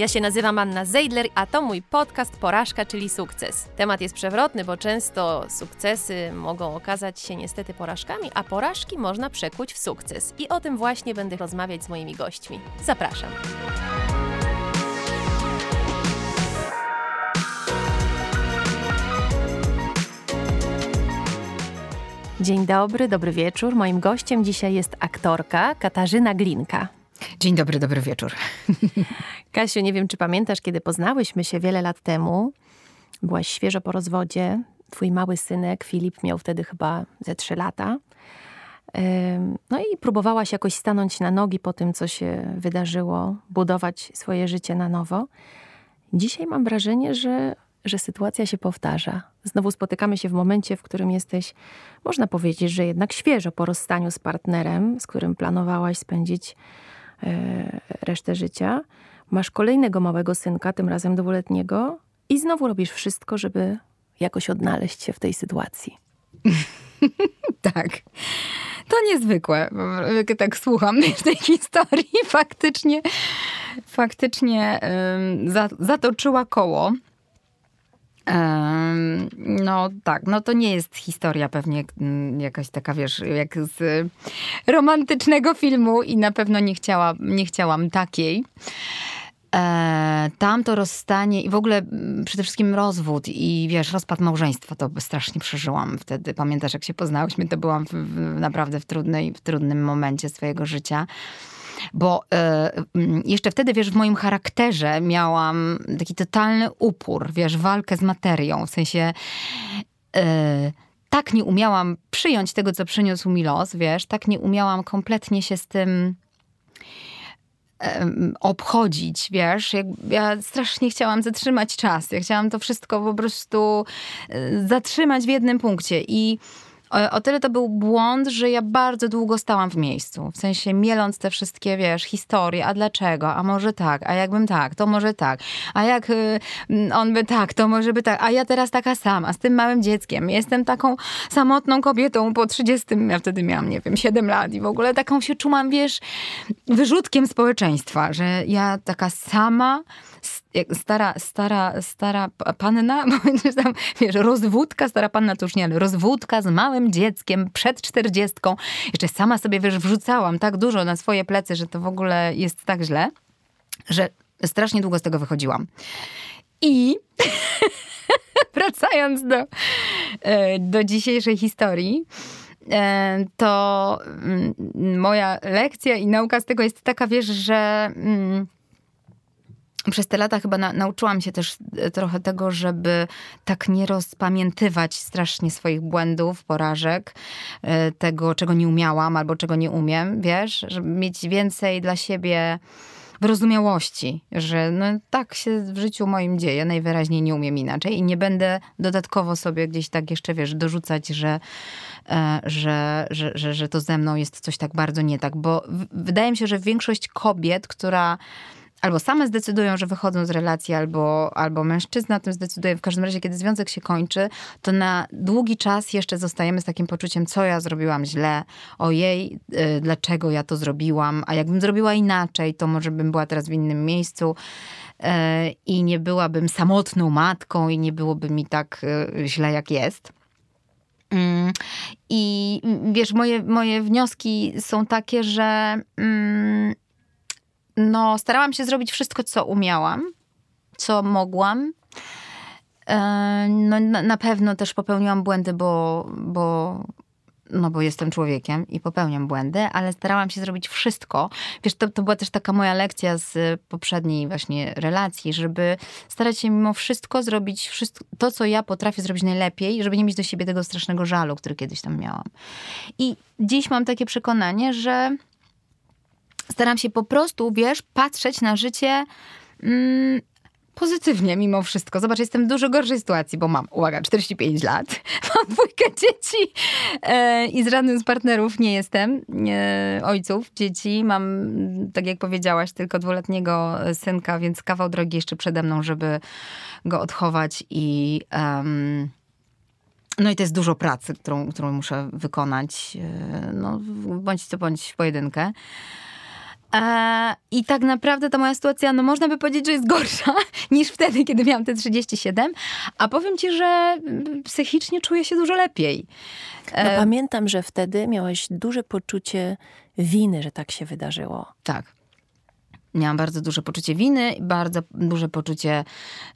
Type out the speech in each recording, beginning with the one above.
Ja się nazywam Anna Zeidler, a to mój podcast Porażka, czyli sukces. Temat jest przewrotny, bo często sukcesy mogą okazać się niestety porażkami, a porażki można przekuć w sukces. I o tym właśnie będę rozmawiać z moimi gośćmi. Zapraszam. Dzień dobry, dobry wieczór. Moim gościem dzisiaj jest aktorka Katarzyna Glinka. Dzień dobry, dobry wieczór. Kasiu, nie wiem, czy pamiętasz, kiedy poznałyśmy się wiele lat temu. Byłaś świeżo po rozwodzie. Twój mały synek Filip miał wtedy chyba ze trzy lata. No i próbowałaś jakoś stanąć na nogi po tym, co się wydarzyło, budować swoje życie na nowo. Dzisiaj mam wrażenie, że, że sytuacja się powtarza. Znowu spotykamy się w momencie, w którym jesteś, można powiedzieć, że jednak świeżo po rozstaniu z partnerem, z którym planowałaś spędzić resztę życia. Masz kolejnego małego synka, tym razem dwuletniego, i znowu robisz wszystko, żeby jakoś odnaleźć się w tej sytuacji. tak. To niezwykłe. Tak słucham tej historii. Faktycznie, faktycznie zatoczyła koło. No tak, no to nie jest historia pewnie mm, jakaś taka, wiesz, jak z romantycznego filmu i na pewno nie, chciała, nie chciałam takiej. E, tam to rozstanie i w ogóle mm, przede wszystkim rozwód i wiesz, rozpad małżeństwa to strasznie przeżyłam wtedy. Pamiętasz, jak się poznałyśmy, to byłam w, w, naprawdę w, trudnej, w trudnym momencie swojego życia. Bo e, mm, jeszcze wtedy, wiesz, w moim charakterze miałam taki totalny upór, wiesz, walkę z materią. W sensie e, tak nie umiałam przyjąć tego, co przyniósł mi los, wiesz, tak nie umiałam kompletnie się z tym obchodzić, wiesz. Ja strasznie chciałam zatrzymać czas. Ja chciałam to wszystko po prostu e, zatrzymać w jednym punkcie i o tyle to był błąd, że ja bardzo długo stałam w miejscu. W sensie mieląc te wszystkie, wiesz, historie. A dlaczego? A może tak? A jakbym tak? To może tak. A jak y, on by tak? To może by tak. A ja teraz taka sama, z tym małym dzieckiem. Jestem taką samotną kobietą po 30. Ja wtedy miałam, nie wiem, 7 lat i w ogóle taką się czułam, wiesz, wyrzutkiem społeczeństwa, że ja taka sama stara, stara, stara panna, tam, wiesz, rozwódka, stara panna to już nie, ale rozwódka z małym dzieckiem przed czterdziestką. Jeszcze sama sobie, wiesz, wrzucałam tak dużo na swoje plecy, że to w ogóle jest tak źle, że strasznie długo z tego wychodziłam. I wracając do, e, do dzisiejszej historii, e, to mm, moja lekcja i nauka z tego jest taka, wiesz, że mm, przez te lata chyba na, nauczyłam się też e, trochę tego, żeby tak nie rozpamiętywać strasznie swoich błędów, porażek, e, tego, czego nie umiałam albo czego nie umiem, wiesz, żeby mieć więcej dla siebie wyrozumiałości, że no tak się w życiu moim dzieje, najwyraźniej nie umiem inaczej i nie będę dodatkowo sobie gdzieś tak jeszcze, wiesz, dorzucać, że, e, że, że, że, że to ze mną jest coś tak bardzo nie tak, bo wydaje mi się, że większość kobiet, która albo same zdecydują, że wychodzą z relacji, albo, albo mężczyzna tym zdecyduje. W każdym razie, kiedy związek się kończy, to na długi czas jeszcze zostajemy z takim poczuciem, co ja zrobiłam źle, ojej, yy, dlaczego ja to zrobiłam, a jakbym zrobiła inaczej, to może bym była teraz w innym miejscu yy, i nie byłabym samotną matką i nie byłoby mi tak yy, źle, jak jest. Mm, I wiesz, moje, moje wnioski są takie, że mm, no, starałam się zrobić wszystko, co umiałam, co mogłam. E, no, na pewno też popełniłam błędy, bo, bo, no bo jestem człowiekiem i popełniam błędy, ale starałam się zrobić wszystko. Wiesz, to, to była też taka moja lekcja z poprzedniej właśnie relacji, żeby starać się mimo wszystko zrobić wszystko, to, co ja potrafię zrobić najlepiej, żeby nie mieć do siebie tego strasznego żalu, który kiedyś tam miałam. I dziś mam takie przekonanie, że staram się po prostu, wiesz, patrzeć na życie mm, pozytywnie mimo wszystko. Zobacz, jestem w dużo gorszej sytuacji, bo mam, uwaga, 45 lat, mam dwójkę dzieci e, i z żadnym z partnerów nie jestem, e, ojców dzieci. Mam, tak jak powiedziałaś, tylko dwuletniego synka, więc kawał drogi jeszcze przede mną, żeby go odchować i... Um, no i to jest dużo pracy, którą, którą muszę wykonać, e, no, bądź co bądź w pojedynkę. E, I tak naprawdę ta moja sytuacja, no można by powiedzieć, że jest gorsza niż wtedy, kiedy miałam te 37. A powiem ci, że mm, psychicznie czuję się dużo lepiej. No, pamiętam, że wtedy miałaś duże poczucie winy, że tak się wydarzyło. Tak. Miałam bardzo duże poczucie winy, bardzo duże poczucie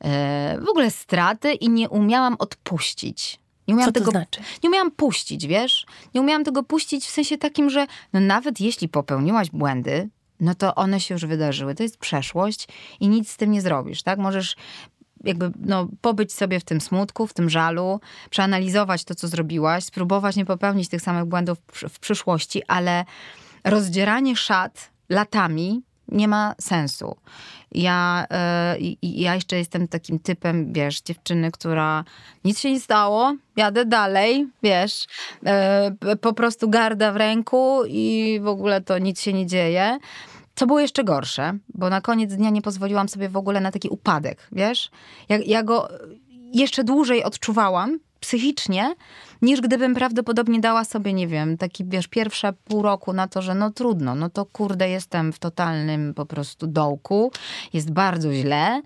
e, w ogóle straty i nie umiałam odpuścić. Nie umiałam Co to tego, znaczy? Nie umiałam puścić, wiesz? Nie umiałam tego puścić w sensie takim, że no nawet jeśli popełniłaś błędy, no to one się już wydarzyły. To jest przeszłość i nic z tym nie zrobisz, tak? Możesz jakby no, pobyć sobie w tym smutku, w tym żalu, przeanalizować to, co zrobiłaś, spróbować nie popełnić tych samych błędów w przyszłości, ale rozdzieranie szat latami nie ma sensu. Ja, yy, ja jeszcze jestem takim typem, wiesz, dziewczyny, która nic się nie stało, jadę dalej, wiesz, yy, po prostu garda w ręku i w ogóle to nic się nie dzieje. Co było jeszcze gorsze, bo na koniec dnia nie pozwoliłam sobie w ogóle na taki upadek, wiesz? Ja, ja go jeszcze dłużej odczuwałam psychicznie, niż gdybym prawdopodobnie dała sobie, nie wiem, taki, wiesz, pierwsze pół roku na to, że no trudno, no to kurde, jestem w totalnym po prostu dołku, jest bardzo źle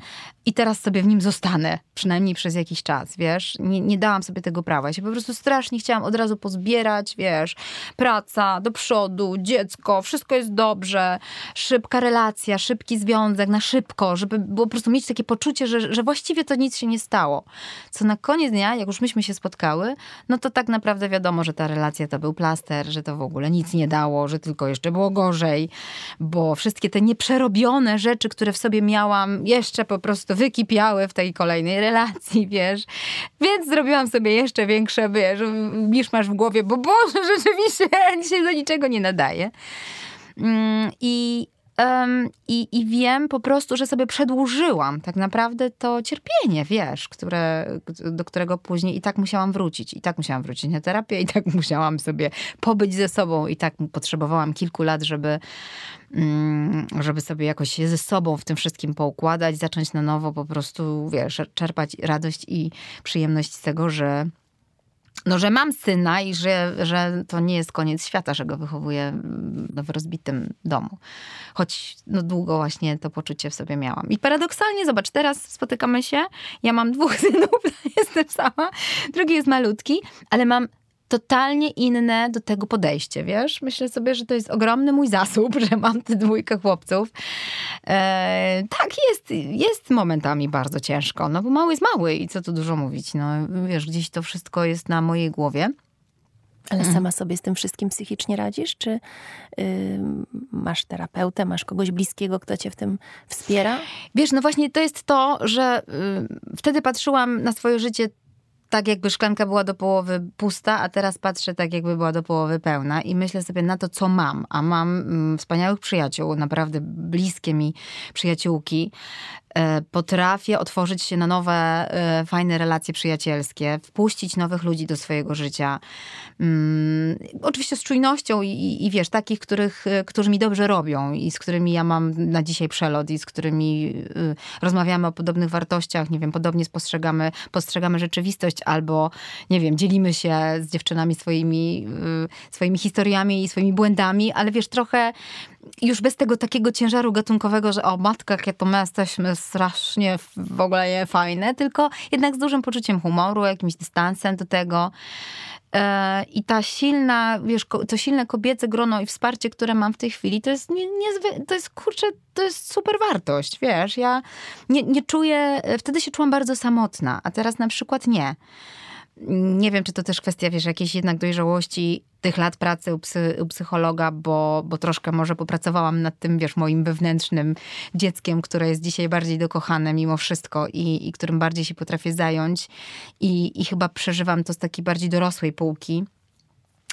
i teraz sobie w nim zostanę, przynajmniej przez jakiś czas, wiesz. Nie, nie dałam sobie tego prawa. Ja się po prostu strasznie chciałam od razu pozbierać, wiesz, praca, do przodu, dziecko, wszystko jest dobrze, szybka relacja, szybki związek, na szybko, żeby było po prostu mieć takie poczucie, że, że właściwie to nic się nie stało. Co na koniec dnia, jak już myśmy się spotkały, no to tak naprawdę wiadomo, że ta relacja to był plaster, że to w ogóle nic nie dało, że tylko jeszcze było gorzej, bo wszystkie te nieprzerobione rzeczy, które w sobie miałam, jeszcze po prostu wykipiały w tej kolejnej relacji, wiesz. Więc zrobiłam sobie jeszcze większe, wiesz, niż masz w głowie, bo Boże, rzeczywiście się do niczego nie nadaje. Mm, I Um, i, I wiem po prostu, że sobie przedłużyłam tak naprawdę to cierpienie, wiesz, które, do którego później i tak musiałam wrócić. I tak musiałam wrócić na terapię, i tak musiałam sobie pobyć ze sobą, i tak potrzebowałam kilku lat, żeby, mm, żeby sobie jakoś ze sobą w tym wszystkim poukładać, zacząć na nowo po prostu, wiesz, czerpać radość i przyjemność z tego, że no, że mam syna i że, że to nie jest koniec świata, że go wychowuję w rozbitym domu. Choć no, długo właśnie to poczucie w sobie miałam. I paradoksalnie, zobacz, teraz spotykamy się, ja mam dwóch synów, jestem sama, drugi jest malutki, ale mam totalnie inne do tego podejście, wiesz? Myślę sobie, że to jest ogromny mój zasób, że mam tę dwójkę chłopców. E, tak, jest, jest momentami bardzo ciężko, no bo mały jest mały i co tu dużo mówić, no wiesz, gdzieś to wszystko jest na mojej głowie. Ale mhm. sama sobie z tym wszystkim psychicznie radzisz? Czy yy, masz terapeutę, masz kogoś bliskiego, kto cię w tym wspiera? Wiesz, no właśnie to jest to, że yy, wtedy patrzyłam na swoje życie tak jakby szklanka była do połowy pusta, a teraz patrzę tak jakby była do połowy pełna i myślę sobie na to, co mam. A mam mm, wspaniałych przyjaciół, naprawdę bliskie mi przyjaciółki, potrafię otworzyć się na nowe, e, fajne relacje przyjacielskie, wpuścić nowych ludzi do swojego życia. Um, oczywiście z czujnością i, i, wiesz, takich, których, e, którzy mi dobrze robią i z którymi ja mam na dzisiaj przelot i z którymi rozmawiamy o podobnych wartościach, nie wiem, podobnie spostrzegamy, postrzegamy rzeczywistość albo, nie wiem, dzielimy się z dziewczynami swoimi, swoimi historiami i swoimi błędami, ale wiesz, trochę już bez tego takiego ciężaru gatunkowego, że o matka, jakie to my jesteśmy strasznie w ogóle nie fajne, tylko jednak z dużym poczuciem humoru, jakimś dystansem do tego. E, I ta silna, wiesz, to silne kobiece grono i wsparcie, które mam w tej chwili, to jest, nie, to jest kurczę, to jest super wartość, wiesz. Ja nie, nie czuję, wtedy się czułam bardzo samotna, a teraz na przykład nie. Nie wiem, czy to też kwestia, wiesz, jakiejś jednak dojrzałości tych lat pracy u, psy, u, psychologa, bo, bo troszkę może popracowałam nad tym, wiesz, moim wewnętrznym dzieckiem, które jest dzisiaj bardziej dokochane mimo wszystko i, i którym bardziej się potrafię zająć. I, I chyba przeżywam to z takiej bardziej dorosłej półki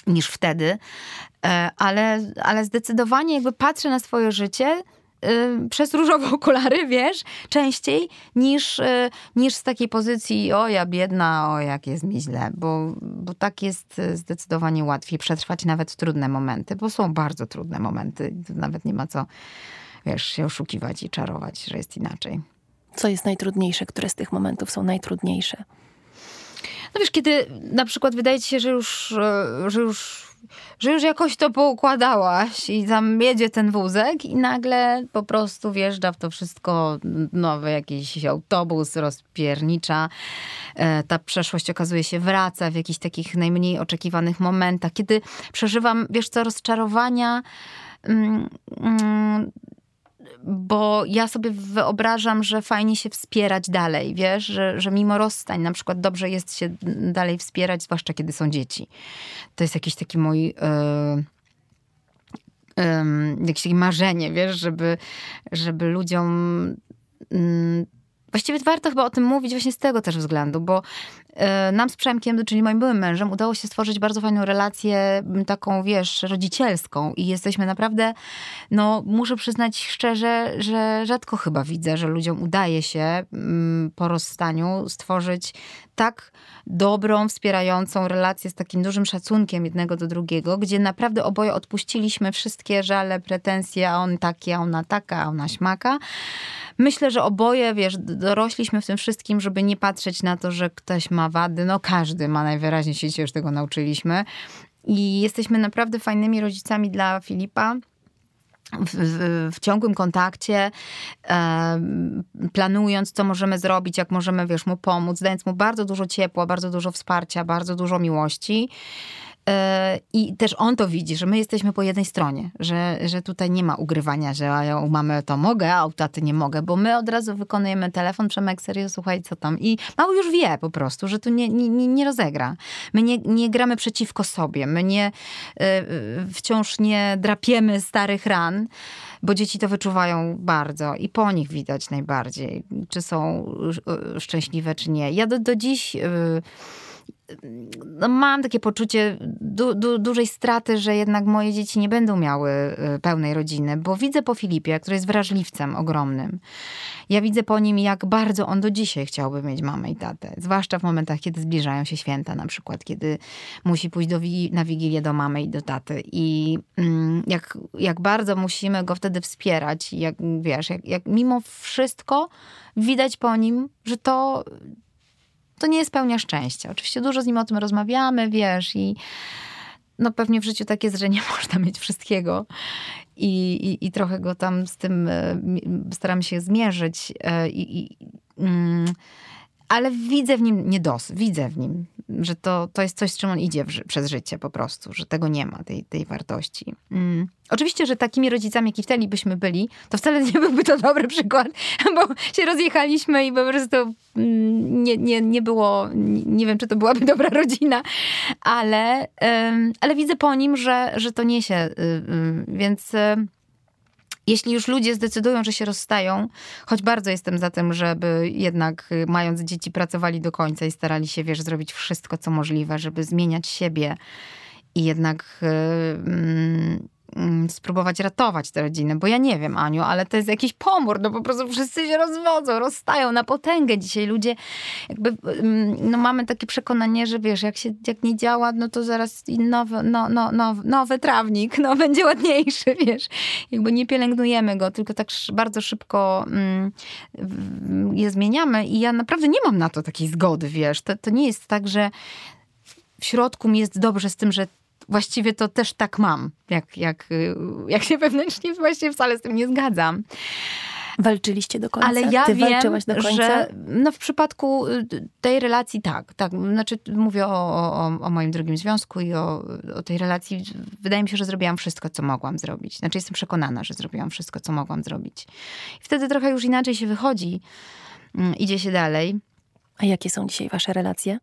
niż wtedy. E, ale, ale zdecydowanie jakby patrzę na swoje życie przez różowe okulary, wiesz, częściej niż, y, niż z takiej pozycji o ja biedna, o jak jest mi źle, bo, bo tak jest zdecydowanie łatwiej przetrwać nawet trudne momenty, bo są bardzo trudne momenty. Nawet nie ma co, wiesz, się oszukiwać i czarować, że jest inaczej. Co jest najtrudniejsze? Które z tych momentów są najtrudniejsze? No wiesz, kiedy na przykład wydaje ci się, że już, że już że już jakoś to poukładałaś i tam jedzie ten wózek i nagle po prostu wjeżdża w to wszystko nowy jakiś autobus, rozpiernicza. E, ta przeszłość okazuje się wraca w jakichś takich najmniej oczekiwanych momentach, kiedy przeżywam, wiesz co, rozczarowania mm, mm, bo ja sobie wyobrażam, że fajnie się wspierać dalej, wiesz, że, że mimo rozstań na przykład dobrze jest się dalej wspierać, zwłaszcza kiedy są dzieci. To jest jakiś taki mój... Yy jakieś takie marzenie, wiesz, żeby, żeby ludziom mm, Właściwie warto chyba o tym mówić właśnie z tego też względu, bo e, nam z Przemkiem, czyli moim byłym mężem, udało się stworzyć bardzo fajną relację, taką, wiesz, rodzicielską. I jesteśmy naprawdę, no muszę przyznać szczerze, że rzadko chyba widzę, że ludziom udaje się po rozstaniu stworzyć tak dobrą, wspierającą relację z takim dużym szacunkiem jednego do drugiego, gdzie naprawdę oboje odpuściliśmy wszystkie żale, pretensje, a on taki, a ona taka, a ona śmaka. Myślę, że oboje, wiesz, dorośliśmy w tym wszystkim, żeby nie patrzeć na to, że ktoś ma wady. No każdy ma najwyraźniej się już tego nauczyliśmy. I jesteśmy naprawdę fajnymi rodzicami dla Filipa. W, w, ciągłym kontakcie, e, planując, co możemy zrobić, jak możemy, wiesz, mu pomóc, dając mu bardzo dużo ciepła, bardzo dużo wsparcia, bardzo dużo miłości. I też on to widzi, że my jesteśmy po jednej stronie, że, że tutaj nie ma ugrywania, że ja u mamy to mogę, a u taty nie mogę, bo my od razu wykonujemy telefon, Przemek, serio, słuchaj, co tam. I mały już wie po prostu, że tu nie, nie, nie rozegra. My nie, nie gramy przeciwko sobie, my nie e, wciąż nie drapiemy starych ran, bo dzieci to wyczuwają bardzo i po nich widać najbardziej, czy są e, szczęśliwe, czy nie. Ja do, do dziś no mam takie poczucie du, du, dużej straty, że jednak moje dzieci nie będą miały y, pełnej rodziny, bo widzę po Filipie, który jest wrażliwcem ogromnym. Ja widzę po nim, jak bardzo on do dzisiaj chciałby mieć mamę i tatę. Zwłaszcza w momentach, kiedy zbliżają się święta, na przykład, kiedy musi pójść do, na wigilię do mamy i do taty. I mm, jak, jak bardzo musimy go wtedy wspierać. Jak wiesz, jak, jak mimo wszystko widać po nim, że to to nie jest pełnia szczęścia. Oczywiście dużo z nim o tym rozmawiamy, wiesz, i no pewnie w życiu tak jest, że nie można mieć wszystkiego. I, i, i trochę go tam z tym e, staram się zmierzyć. E, I, i, mm, ale widzę w nim niedos, widzę w nim, że to, to jest coś, z czym on idzie przez życie po prostu, że tego nie ma, tej, tej wartości. Mm. Oczywiście, że takimi rodzicami, jaki wtedy byśmy byli, to wcale nie byłby to dobry przykład, bo się rozjechaliśmy i po prostu mm, nie, nie, nie było, nie wiem, czy to byłaby dobra rodzina, ale, ale widzę po nim, że, że to niesie, y, y, więc jeśli już ludzie zdecydują, że się rozstają, choć bardzo jestem za tym, żeby jednak y, mając dzieci pracowali do końca i starali się, wiesz, zrobić wszystko, co możliwe, żeby zmieniać siebie i jednak yy, spróbować ratować te rodziny, bo ja nie wiem, Aniu, ale to jest jakiś pomór, no po prostu wszyscy się rozwodzą, rozstają na potęgę dzisiaj. Ludzie jakby, mm, no mamy takie przekonanie, że wiesz, jak się, jak nie działa, no to zaraz nowy, no, no, no, nowy trawnik, no będzie ładniejszy, wiesz. Jakby nie pielęgnujemy go, tylko tak bardzo szybko mm, je zmieniamy i ja naprawdę nie mam na to takiej zgody, wiesz. To, to nie jest tak, że w środku mi jest dobrze z tym, że właściwie to też tak mam, jak, jak, jak się wewnętrznie właściwie wcale z tym nie zgadzam. Walczyliście do końca? Ale ja Ty wiem, do końca? że no w przypadku y, tej relacji tak. tak. Znaczy mówię o, o, o moim drugim związku i o, o, tej relacji. Wydaje mi się, że zrobiłam wszystko, co mogłam zrobić. Znaczy jestem przekonana, że zrobiłam wszystko, co mogłam zrobić. I wtedy trochę już inaczej się wychodzi. Mm, idzie się dalej. A jakie są dzisiaj wasze relacje?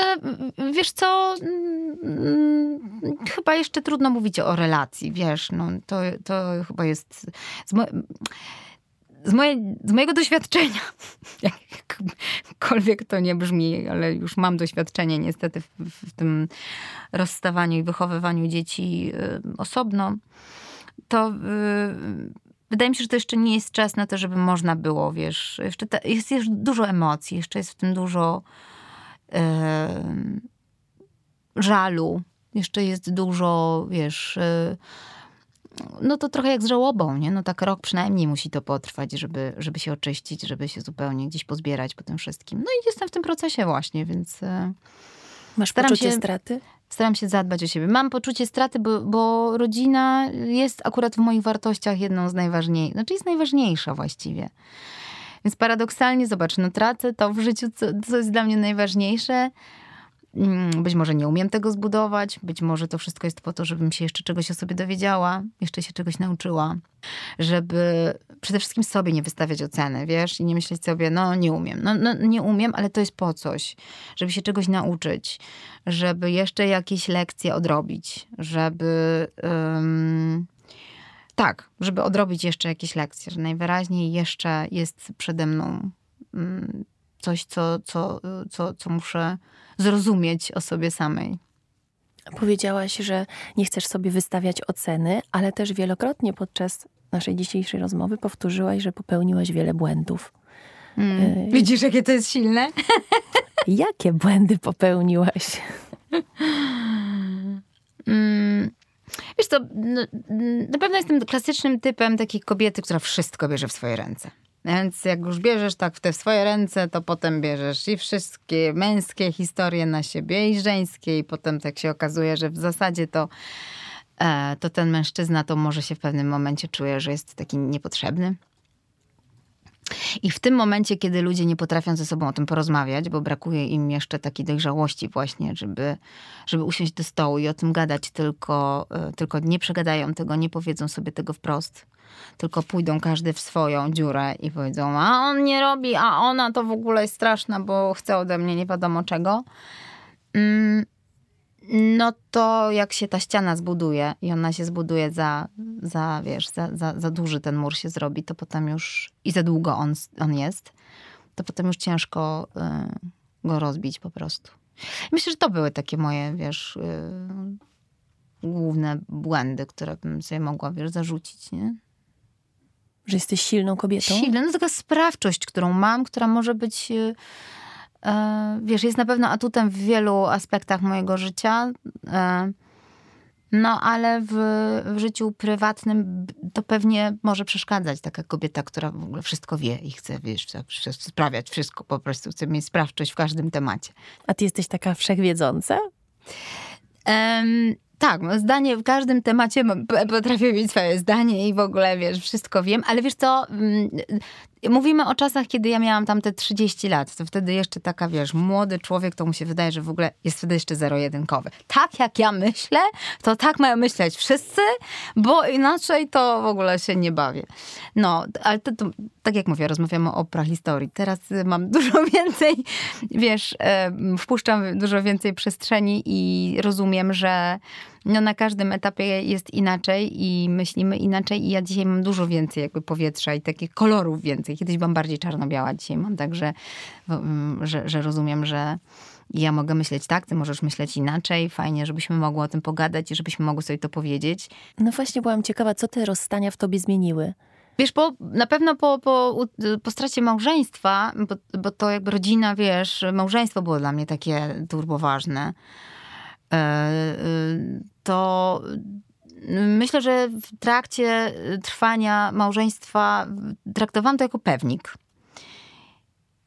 E, wiesz co, mm, chyba jeszcze trudno mówić o relacji, wiesz, no to, to chyba jest z, mo z, moje, z mojego doświadczenia, jakkolwiek to nie brzmi, ale już mam doświadczenie niestety w, w tym rozstawaniu i wychowywaniu dzieci y, osobno, to y, wydaje mi się, że to jeszcze nie jest czas na to, żeby można było, wiesz, jeszcze te, jest, jest dużo emocji, jeszcze jest w tym dużo żalu. Jeszcze jest dużo, wiesz, e, no to trochę jak z żałobą, nie? No tak rok przynajmniej musi to potrwać, żeby, żeby się oczyścić, żeby się zupełnie gdzieś pozbierać po tym wszystkim. No i jestem w tym procesie właśnie, więc... E, Masz poczucie się... straty? Staram się zadbać o siebie. Mam poczucie straty, bo, bo rodzina jest akurat w moich wartościach jedną z najważniejszych. Znaczy jest najważniejsza właściwie. Więc paradoksalnie, zobacz, no tracę to w życiu, co, co jest dla mnie najważniejsze. Mm, być może nie umiem tego zbudować, być może to wszystko jest po to, żebym się jeszcze czegoś o sobie dowiedziała, jeszcze się czegoś nauczyła, żeby przede wszystkim sobie nie wystawiać oceny, wiesz, i nie myśleć sobie, no nie umiem, no, no nie umiem, ale to jest po coś, żeby się czegoś nauczyć, żeby jeszcze jakieś lekcje odrobić, żeby. Um, tak, żeby odrobić jeszcze jakieś lekcje, że najwyraźniej jeszcze jest przede mną um, coś, co, co, co, co muszę zrozumieć o sobie samej. Powiedziałaś, że nie chcesz sobie wystawiać oceny, ale też wielokrotnie podczas naszej dzisiejszej rozmowy powtórzyłaś, że popełniłaś wiele błędów. Mm. Widzisz, jakie to jest silne? Jakie błędy popełniłaś? Mm. Wiesz to, no, na pewno jestem klasycznym typem takiej kobiety, która wszystko bierze w swoje ręce. Więc jak już bierzesz tak w te swoje ręce, to potem bierzesz i wszystkie męskie historie na siebie, i żeńskie, i potem tak się okazuje, że w zasadzie to, e, to ten mężczyzna to może się w pewnym momencie czuje, że jest taki niepotrzebny. I w tym momencie, kiedy ludzie nie potrafią ze sobą o tym porozmawiać, bo brakuje im jeszcze takiej dojrzałości właśnie, żeby, żeby usiąść do stołu i o tym gadać, tylko, e, tylko nie przegadają tego, nie powiedzą sobie tego wprost, tylko pójdą każdy w swoją dziurę i powiedzą, a on nie robi, a ona to w ogóle jest straszna, bo chce ode mnie nie wiadomo czego. Mm, no to jak się ta ściana zbuduje i ona się zbuduje za, za wiesz, za, za, za duży ten mur się zrobi, to potem już i za długo on, on jest, to potem już ciężko y, go rozbić po prostu. Myślę, że to były takie moje, wiesz, y, główne błędy, które bym sobie mogła, wiesz, zarzucić, nie? Że jesteś silną kobietą? Silna, no taka sprawczość, którą mam, która może być... Y, wiesz, jest na pewno atutem w wielu aspektach mojego życia. E, no, ale w, w, życiu prywatnym to pewnie może przeszkadzać taka kobieta, która w ogóle wszystko wie i chce, wiesz, sprawiać wszystko, po prostu chce mieć sprawczość w każdym temacie. A ty jesteś taka wszechwiedząca? Um, tak, zdanie w każdym temacie potrafię mieć swoje zdanie i w ogóle, wiesz, wszystko wiem, ale wiesz co, mm, mówimy o czasach, kiedy ja miałam tam te 30 lat, to wtedy jeszcze taka, wiesz, młody człowiek, to mu się wydaje, że w ogóle jest wtedy jeszcze zero-jedynkowy. Tak jak ja myślę, to tak mają myśleć wszyscy, bo inaczej to w ogóle się nie bawię. No, ale to, to tak jak mówię, rozmawiamy o prahistorii. Teraz mam dużo więcej, wiesz, wpuszczam dużo więcej przestrzeni i rozumiem, że no na każdym etapie jest inaczej i myślimy inaczej i ja dzisiaj mam dużo więcej jakby powietrza i takich kolorów więcej. Kiedyś byłam bardziej czarno-biała, dzisiaj mam tak, że, że, że rozumiem, że ja mogę myśleć tak, ty możesz myśleć inaczej. Fajnie, żebyśmy mogły o tym pogadać i żebyśmy mogły sobie to powiedzieć. No właśnie byłam ciekawa, co te rozstania w tobie zmieniły? Wiesz, po, na pewno po, po, po stracie małżeństwa, bo, bo to jakby rodzina, wiesz, małżeństwo było dla mnie takie turboważne. E, e, to myślę, że w trakcie trwania małżeństwa traktowałam to jako pewnik.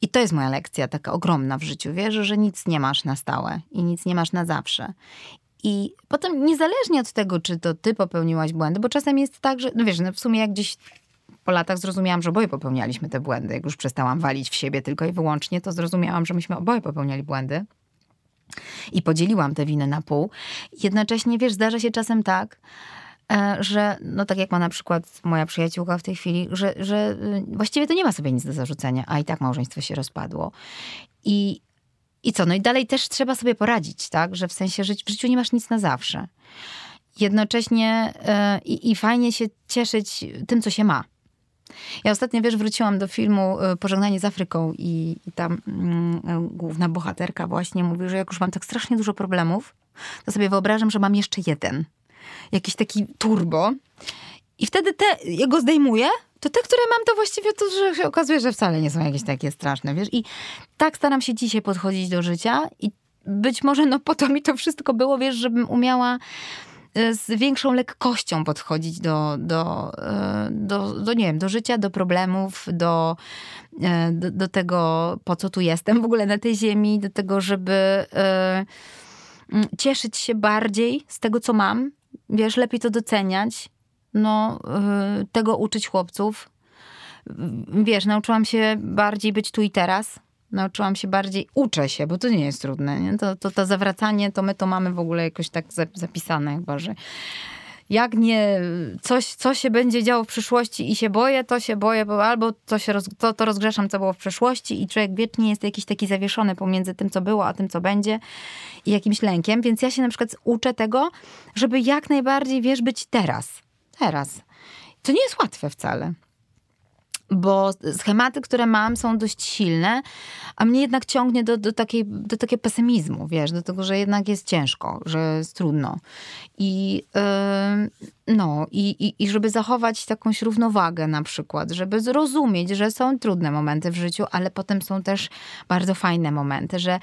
I to jest moja lekcja taka ogromna w życiu. Wiesz, że nic nie masz na stałe i nic nie masz na zawsze. I potem niezależnie od tego, czy to ty popełniłaś błędy, bo czasem jest tak, że no wiesz, no w sumie jak gdzieś po latach zrozumiałam, że oboje popełnialiśmy te błędy. Jak już przestałam walić w siebie tylko i wyłącznie, to zrozumiałam, że myśmy oboje popełniali błędy i podzieliłam te winy na pół. Jednocześnie, wiesz, zdarza się czasem tak, e, że, no tak jak ma na przykład moja przyjaciółka w tej chwili, że, że y, właściwie to nie ma sobie nic do zarzucenia, a i tak małżeństwo się rozpadło. I, i co? No i dalej też trzeba sobie poradzić, tak? Że w sensie żyć, w życiu nie masz nic na zawsze. Jednocześnie yy, i fajnie się cieszyć tym, co się ma. Ja ostatnio, wiesz, wróciłam do filmu e, Pożegnanie z Afryką i, i tam mm, e, główna bohaterka właśnie mówi, że jak już mam tak strasznie dużo problemów, to sobie wyobrażam, że mam jeszcze jeden. Jakiś taki turbo. I wtedy te, ja go zdejmuję, to te, które mam, to właściwie to, że się okazuje, że wcale nie są jakieś takie straszne, wiesz. I tak staram się dzisiaj podchodzić do życia i być może no po to mi to wszystko było, wiesz, żebym umiała z większą lekkością podchodzić do, do, e, do, do, nie wiem, do życia, do problemów, do, e, do, do tego, po co tu jestem w ogóle na tej ziemi, do tego, żeby e, cieszyć się bardziej z tego, co mam. Wiesz, lepiej to doceniać. No, tego uczyć chłopców. Wiesz, nauczyłam się bardziej być tu i teraz. Nauczyłam się bardziej, uczę się, bo to nie jest trudne. Nie? To, to, to zawracanie, to my to mamy w ogóle jakoś tak zapisane chyba, że jak nie coś, co się będzie działo w przyszłości i się boję, to się boję, bo albo to, się roz, to, to rozgrzeszam, co było w przeszłości i człowiek wiecznie jest jakiś taki zawieszony pomiędzy tym, co było, a tym, co będzie i jakimś lękiem. Więc ja się na przykład uczę tego, żeby jak najbardziej, wiesz, być teraz. Teraz. To nie jest łatwe wcale bo schematy, które mam, są dość silne, a mnie jednak ciągnie do, do, takiej, do takiego pesymizmu, wiesz, do tego, że jednak jest ciężko, że jest trudno. I, yy, no, i, i, i żeby zachować jakąś równowagę na przykład, żeby zrozumieć, że są trudne momenty w życiu, ale potem są też bardzo fajne momenty, że,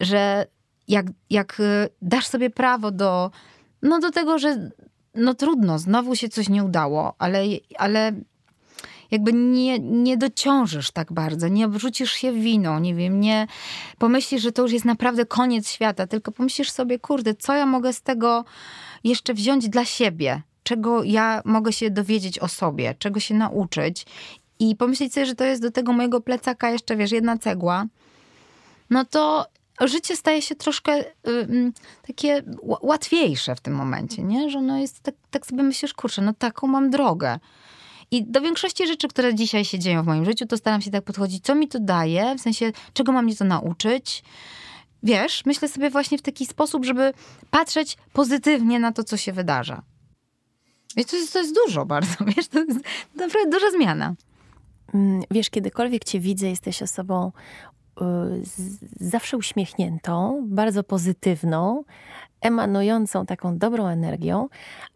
że jak, jak y, dasz sobie prawo do, no do tego, że no trudno, znowu się coś nie udało, ale, ale jakby nie, nie dociążysz tak bardzo, nie wrzucisz się winą, nie wiem, nie pomyślisz, że to już jest naprawdę koniec świata, tylko pomyślisz sobie, kurde, co ja mogę z tego jeszcze wziąć dla siebie? Czego ja mogę się dowiedzieć o sobie, czego się nauczyć i pomyśleć sobie, że to jest do tego mojego plecaka jeszcze, wiesz, jedna cegła, no to życie staje się troszkę y, takie łatwiejsze w tym momencie, nie? Że no jest tak, tak sobie myślisz, kurczę, no taką mam drogę. I do większości rzeczy, które dzisiaj się dzieją w moim życiu, to staram się tak podchodzić, co mi to daje, w sensie, czego mam mnie to nauczyć. Wiesz, myślę sobie właśnie w taki sposób, żeby patrzeć pozytywnie na to, co się wydarza. I to jest, to jest dużo bardzo, wiesz, to jest naprawdę duża zmiana. Mm, wiesz, kiedykolwiek cię widzę, jesteś osobą y, zawsze uśmiechniętą, bardzo pozytywną, emanującą taką dobrą energią,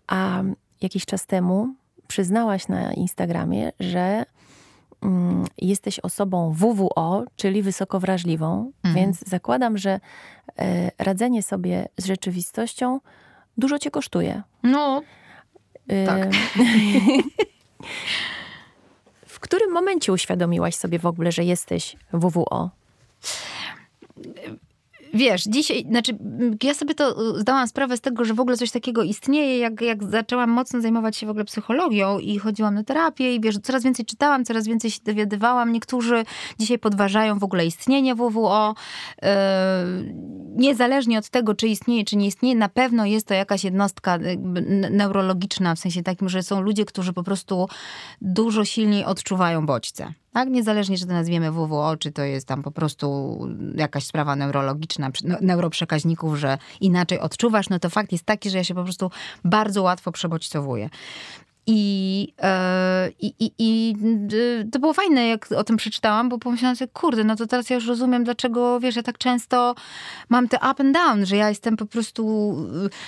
a jakiś czas temu przyznałaś na Instagramie, że mm, jesteś osobą WWO, czyli wysoko wrażliwą, mhm. więc zakładam, że e, radzenie sobie z rzeczywistością dużo cię kosztuje. No, e, tak. w którym momencie uświadomiłaś sobie w ogóle, że jesteś WWO? Wiesz, dzisiaj, znaczy ja sobie to y, zdałam sprawę z tego, że w ogóle coś takiego istnieje, jak, jak zaczęłam mocno zajmować się w ogóle psychologią i chodziłam na terapię i wiesz, coraz więcej czytałam, coraz więcej się dowiadywałam. Niektórzy dzisiaj podważają w ogóle istnienie WWO. Yy, niezależnie od tego, czy istnieje, czy nie istnieje, na pewno jest to jakaś jednostka neurologiczna, w sensie takim, że są ludzie, którzy po prostu dużo silniej odczuwają bodźce. Tak? Niezależnie, czy to nazwiemy WWO, czy to jest tam po prostu jakaś sprawa neurologiczna, no, neuroprzekaźników, że inaczej odczuwasz, no to fakt jest taki, że ja się po prostu bardzo łatwo przebodźcowuję. I, e, i, i, I to było fajne, jak o tym przeczytałam, bo pomyślałam sobie, kurde, no to teraz ja już rozumiem, dlaczego, wiesz, ja tak często mam te up and down, że ja jestem po prostu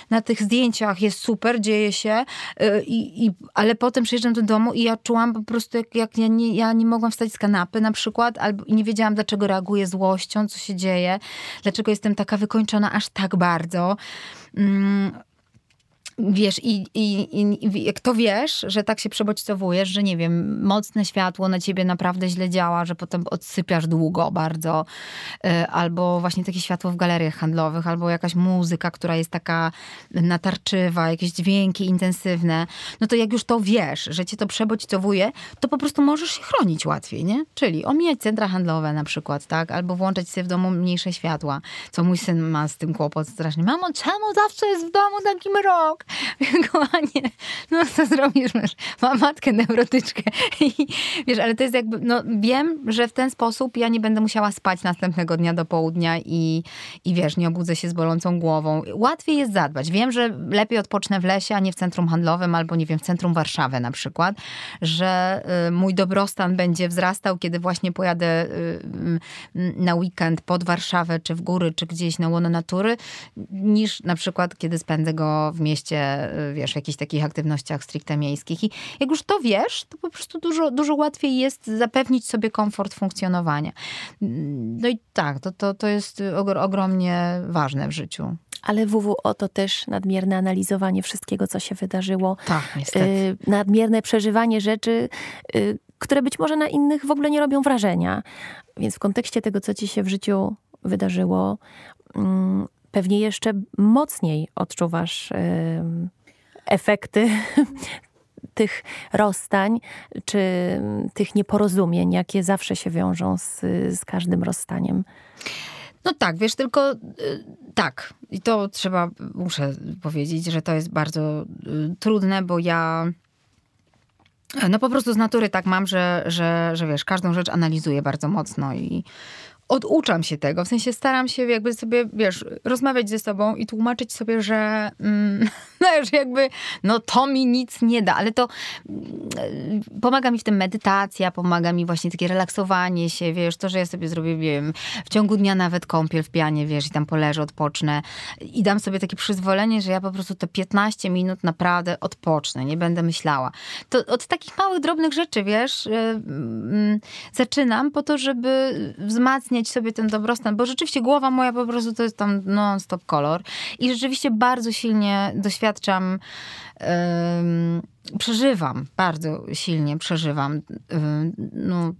na tych zdjęciach, jest super, dzieje się, e, i, i, ale potem przyjeżdżam do domu i ja czułam po prostu, jak, jak ja, nie, ja nie mogłam wstać z kanapy na przykład, albo nie wiedziałam, dlaczego reaguję złością, co się dzieje, dlaczego jestem taka wykończona aż tak bardzo. Mm, Wiesz, i, i, i jak to wiesz, że tak się przebodźcowujesz, że nie wiem, mocne światło na ciebie naprawdę źle działa, że potem odsypiasz długo bardzo, y, albo właśnie takie światło w galeriach handlowych, albo jakaś muzyka, która jest taka natarczywa, jakieś dźwięki intensywne, no to jak już to wiesz, że cię to przebodźcowuje, to po prostu możesz się chronić łatwiej, nie? Czyli omijać centra handlowe na przykład, tak? Albo włączać sobie w domu mniejsze światła, co mój syn ma z tym kłopot strasznie. Mamo, czemu zawsze jest w domu taki mrok? Kochanie, no co zrobisz, masz, mam matkę neurotyczkę. I, wiesz, ale to jest jakby, no wiem, że w ten sposób ja nie będę musiała spać następnego dnia do południa i, i wiesz, nie obudzę się z bolącą głową. Łatwiej jest zadbać. Wiem, że lepiej odpocznę w lesie, a nie w centrum handlowym albo nie wiem, w centrum Warszawy na przykład, że y, mój dobrostan będzie wzrastał, kiedy właśnie pojadę y, y, na weekend pod Warszawę, czy w góry, czy gdzieś na łono natury, niż na przykład, kiedy spędzę go w mieście Y, wiesz, w jakichś takich aktywnościach stricte miejskich. I jak już to wiesz, to po prostu dużo, dużo łatwiej jest zapewnić sobie komfort funkcjonowania. No i tak, to, to, to jest ogromnie ważne w życiu. Ale WWO to też nadmierne analizowanie wszystkiego, co się wydarzyło. Tak, niestety. Y, nadmierne przeżywanie rzeczy, y, które być może na innych w ogóle nie robią wrażenia. Więc w kontekście tego, co ci się w życiu wydarzyło, mm, pewnie jeszcze mocniej odczuwasz efekty tych rozstań, czy tych nieporozumień, jakie zawsze się wiążą z, z każdym rozstaniem. No tak, wiesz, tylko y, tak. I to trzeba, muszę powiedzieć, że to jest bardzo y, trudne, bo ja no po prostu z natury tak mam, że, że, że wiesz, każdą rzecz analizuję bardzo mocno i oduczam się tego, w sensie staram się jakby sobie, wiesz, rozmawiać ze sobą i tłumaczyć sobie, że mm, no, że jakby, no to mi nic nie da, ale to mm, pomaga mi w tym medytacja, pomaga mi właśnie takie relaksowanie się, wiesz, to, że ja sobie zrobię, wiem, w ciągu dnia nawet kąpiel w pianie, wiesz, i tam poleżę, odpocznę i dam sobie takie przyzwolenie, że ja po prostu te 15 minut naprawdę odpocznę, nie będę myślała. To od takich małych, drobnych rzeczy, wiesz, yy, zaczynam po to, żeby wzmacniać mieć sobie ten dobrostan, bo rzeczywiście głowa moja po prostu to jest tam non-stop kolor i rzeczywiście bardzo silnie doświadczam przeżywam, bardzo silnie przeżywam. no,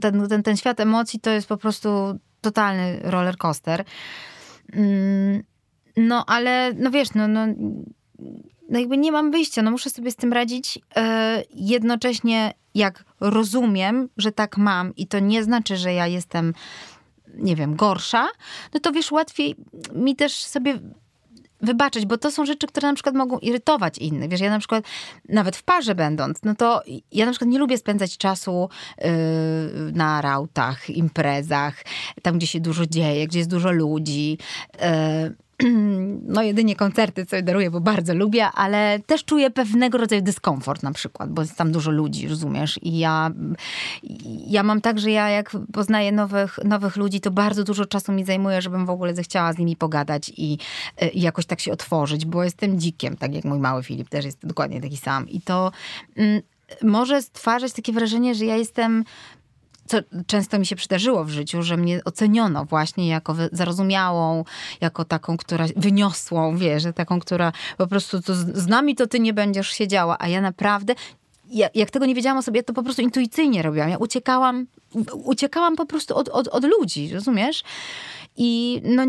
ten, ten, ten świat emocji to jest po prostu totalny roller coaster. no ale, no wiesz, no, no, no jakby nie mam wyjścia, no muszę sobie z tym radzić. E, jednocześnie jak rozumiem, że tak mam i to nie znaczy, że ja jestem nie wiem, gorsza, no to wiesz, łatwiej mi też sobie wybaczyć, bo to są rzeczy, które na przykład mogą irytować innych. Wiesz, ja na przykład, nawet w parze będąc, no to ja na przykład nie lubię spędzać czasu yy, na rautach, imprezach, tam, gdzie się dużo dzieje, gdzie jest dużo ludzi. Yy, no jedynie koncerty sobie daruję, bo bardzo lubię, ale też czuję pewnego rodzaju dyskomfort na przykład, bo jest tam dużo ludzi, rozumiesz? I ja, ja mam tak, że ja jak poznaję nowych, nowych ludzi, to bardzo dużo czasu mi zajmuje, żebym w ogóle zechciała z nimi pogadać i, i jakoś tak się otworzyć, bo jestem dzikiem, tak jak mój mały Filip też jest dokładnie taki sam. I to mm, może stwarzać takie wrażenie, że ja jestem co często mi się przydarzyło w życiu, że mnie oceniono właśnie jako zarozumiałą, jako taką, która wyniosłą, wiesz, taką, która po prostu to z nami to ty nie będziesz siedziała, a ja naprawdę ja, jak tego nie wiedziałam o sobie, to po prostu intuicyjnie robiłam. Ja uciekałam, uciekałam po prostu od, od, od ludzi, rozumiesz? I no,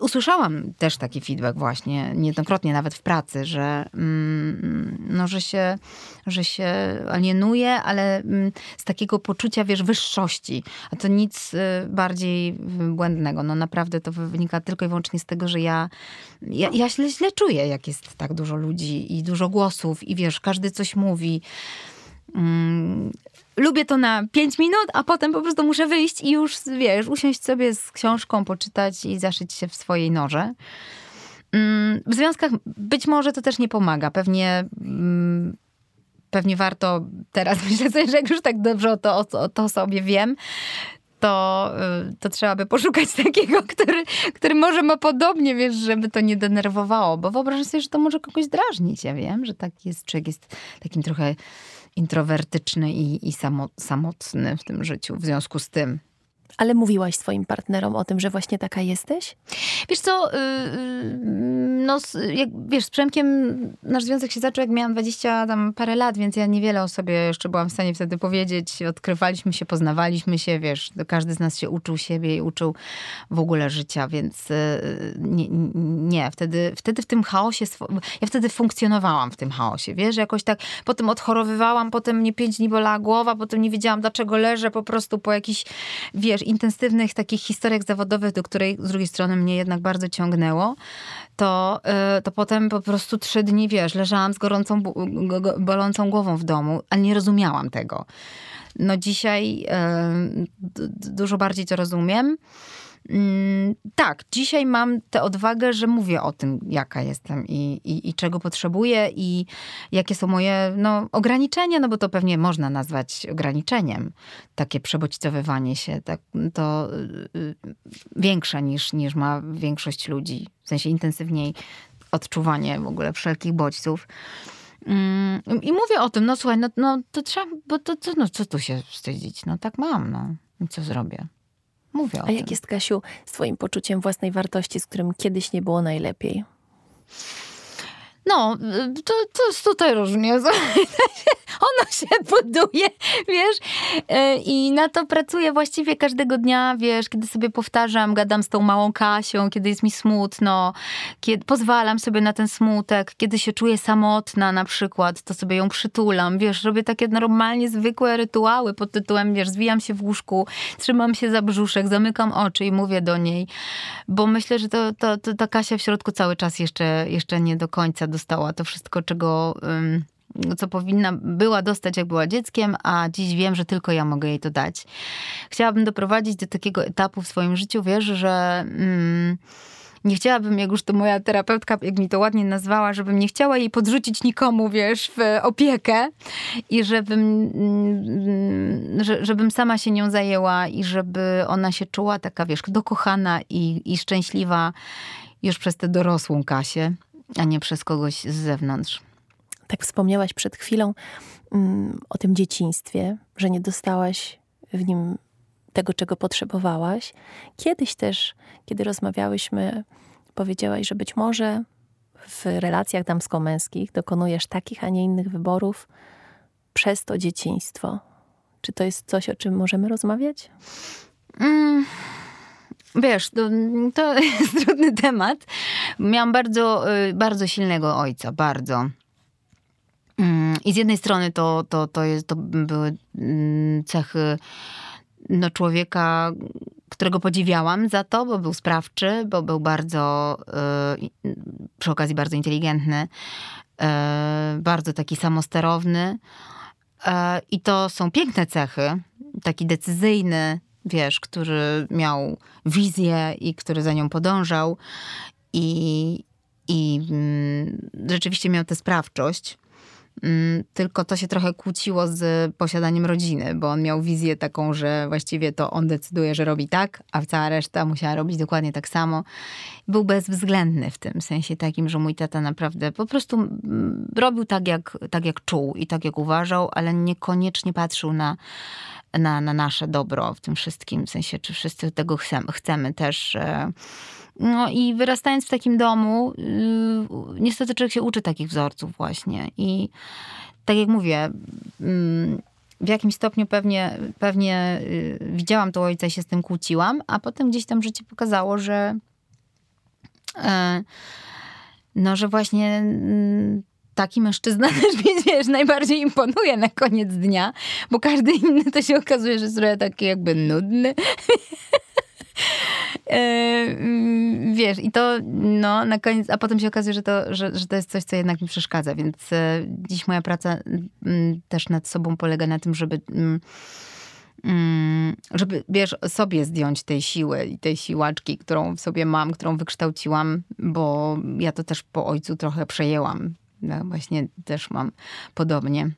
usłyszałam też taki feedback właśnie niejednokrotnie, nawet w pracy, że, mm, no, że, się, że się alienuje, ale mm, z takiego poczucia, wiesz, wyższości. A to nic y, bardziej błędnego. No naprawdę to wynika tylko i wyłącznie z tego, że ja, ja, ja źle, źle czuję, jak jest tak dużo ludzi i dużo głosów i wiesz, każdy coś mówi. Mm, lubię to na 5 minut, a potem po prostu muszę wyjść i już, wiesz, usiąść sobie z książką, poczytać i zaszyć się w swojej norze. Mm, w związkach być może to też nie pomaga. Pewnie mm, pewnie warto teraz myślę sobie, że jak już tak dobrze o to, o to sobie wiem, to, y, to trzeba by poszukać takiego, który, który może ma podobnie, wiesz, żeby to nie denerwowało, bo wyobrażam sobie, że to może kogoś drażnić. Ja wiem, że tak jest, człowiek jest takim trochę introwertyczny i, i samotny w tym życiu w związku z tym. Ale mówiłaś swoim partnerom o tym, że właśnie taka jesteś? Wiesz co, yy, no, jak, wiesz, z Przemkiem nasz związek się zaczął, jak miałam 20 tam parę lat, więc ja niewiele o sobie jeszcze byłam w stanie wtedy powiedzieć. Odkrywaliśmy się, poznawaliśmy się, wiesz, każdy z nas się uczył siebie i uczył w ogóle życia, więc yy, nie, nie, wtedy, wtedy w tym chaosie, ja wtedy funkcjonowałam w tym chaosie, wiesz, jakoś tak, potem odchorowywałam, potem mnie pięć dni bolała głowa, potem nie wiedziałam, dlaczego leżę po prostu po jakiś, wiesz, intensywnych takich historiach zawodowych, do której z drugiej strony mnie jednak bardzo ciągnęło, to, y, to potem po prostu trzy dni, wiesz, leżałam z gorącą, bolącą głową w domu, ale nie rozumiałam tego. No dzisiaj y, dużo bardziej to rozumiem. Mm, tak, dzisiaj mam tę odwagę, że mówię o tym, jaka jestem i, i, i, czego potrzebuję i jakie są moje no, ograniczenia, no bo to pewnie można nazwać ograniczeniem. Takie przebodźcowywanie się, tak, to y, większe niż, niż ma większość ludzi. W sensie intensywniej odczuwanie w ogóle wszelkich bodźców. Mm, I mówię o tym, no słuchaj, no, no to trzeba, bo to, to, no, co tu się wstydzić? No tak mam, no. I co zrobię? Mówię o A jak jest, Kasiu, z twoim poczuciem własnej wartości, z którym kiedyś nie było najlepiej? No, to, to jest tutaj różnie. Ono się buduje, wiesz, e, i na to pracuję właściwie każdego dnia, wiesz, kiedy sobie powtarzam, gadam z tą małą Kasią, kiedy jest mi smutno, kiedy pozwalam sobie na ten smutek, kiedy się czuję samotna na przykład, to sobie ją przytulam, wiesz, robię takie normalnie zwykłe rytuały pod tytułem, wiesz, zwijam się w łóżku, trzymam się za brzuszek, zamykam oczy i mówię do niej, bo myślę, że to, to, to ta Kasia w środku cały czas jeszcze, jeszcze nie do końca dostała to wszystko, czego... Co powinna była dostać, jak była dzieckiem, a dziś wiem, że tylko ja mogę jej to dać. Chciałabym doprowadzić do takiego etapu w swoim życiu, wiesz, że mm, nie chciałabym, jak już to moja terapeutka, jak mi to ładnie nazwała, żebym nie chciała jej podrzucić nikomu, wiesz, w opiekę i żebym, mm, żebym sama się nią zajęła i żeby ona się czuła taka, wiesz, dokochana i, i szczęśliwa już przez tę dorosłą Kasię, a nie przez kogoś z zewnątrz. Tak wspomniałaś przed chwilą mm, o tym dzieciństwie, że nie dostałaś w nim tego, czego potrzebowałaś. Kiedyś też, kiedy rozmawiałyśmy, powiedziałaś, że być może w relacjach damsko-męskich dokonujesz takich, a nie innych wyborów przez to dzieciństwo. Czy to jest coś, o czym możemy rozmawiać? Mm, wiesz, to, to jest trudny temat. Miałam bardzo, y, bardzo silnego ojca, bardzo. Mm, I z jednej strony to, to, to, jest, to były mm, cechy no, człowieka, którego podziwiałam za to, bo był sprawczy, bo był bardzo, yy, przy okazji bardzo inteligentny, yy, bardzo taki samosterowny. I to są piękne cechy. Taki decyzyjny, wiesz, który miał wizję i który za nią podążał. I, i mm, rzeczywiście miał tę sprawczość. Mm, tylko to się trochę kłóciło z posiadaniem rodziny, bo on miał wizję taką, że właściwie to on decyduje, że robi tak, a cała reszta musiała robić dokładnie tak samo. Był bezwzględny w tym sensie takim, że mój tata naprawdę po prostu mm, robił tak, jak, tak jak czuł i tak, jak uważał, ale niekoniecznie patrzył na, na, na nasze dobro w tym wszystkim. W sensie, czy wszyscy tego chcemy, chcemy też. No i wyrastając w takim domu, yy, niestety człowiek się uczy takich wzorców właśnie. I tak jak mówię, yy, w jakimś stopniu pewnie, pewnie yy, widziałam to ojca i się z tym kłóciłam, a potem gdzieś tam życie pokazało, że e, no, że właśnie mm, taki mężczyzna też mi, wiesz, najbardziej imponuje na koniec dnia, bo każdy inny to się okazuje, że jest trochę taki jakby nudny. E, mm, wiesz, i to no, na koniec, a potem się okazuje, że to, że, że to jest coś, co jednak mi przeszkadza, więc e, dziś moja praca mm, też nad sobą polega na tym, żeby mm, żeby, wiesz, sobie zdjąć tej siły i tej siłaczki, którą w sobie mam, którą wykształciłam, bo ja to też po ojcu trochę przejęłam. Ja właśnie też mam podobnie.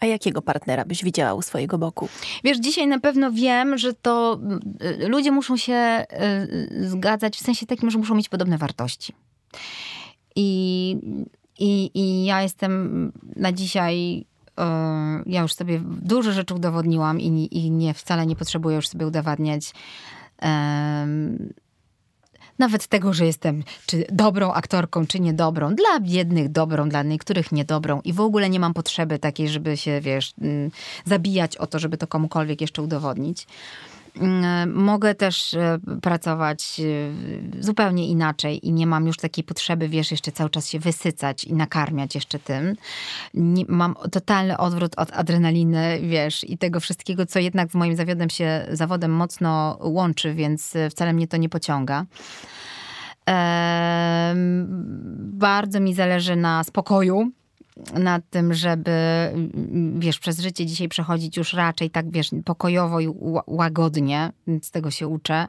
A jakiego partnera byś widziała u swojego boku? Wiesz, dzisiaj na pewno wiem, że to y, ludzie muszą się y, zgadzać w sensie takim, że muszą mieć podobne wartości. I, i, i ja jestem na dzisiaj y, ja już sobie dużo rzeczy udowodniłam i, i nie, wcale nie potrzebuję już sobie udowadniać nawet tego, że jestem czy dobrą aktorką, czy niedobrą. Dla jednych dobrą, dla niektórych niedobrą i w ogóle nie mam potrzeby takiej, żeby się, wiesz, mm, zabijać o to, żeby to komukolwiek jeszcze udowodnić. Mm, mogę też e, pracować e, zupełnie inaczej i nie mam już takiej potrzeby, wiesz, jeszcze cały czas się wysycać i nakarmiać jeszcze tym. Nie, mam totalny odwrót od adrenaliny, wiesz, i tego wszystkiego, co jednak z moim zawodem się, zawodem mocno łączy, więc e, wcale mnie to nie pociąga. Bardzo mi zależy na spokoju, nad tym, żeby, wiesz, przez życie dzisiaj przechodzić już raczej tak, wiesz, pokojowo i łagodnie. Z tego się uczę,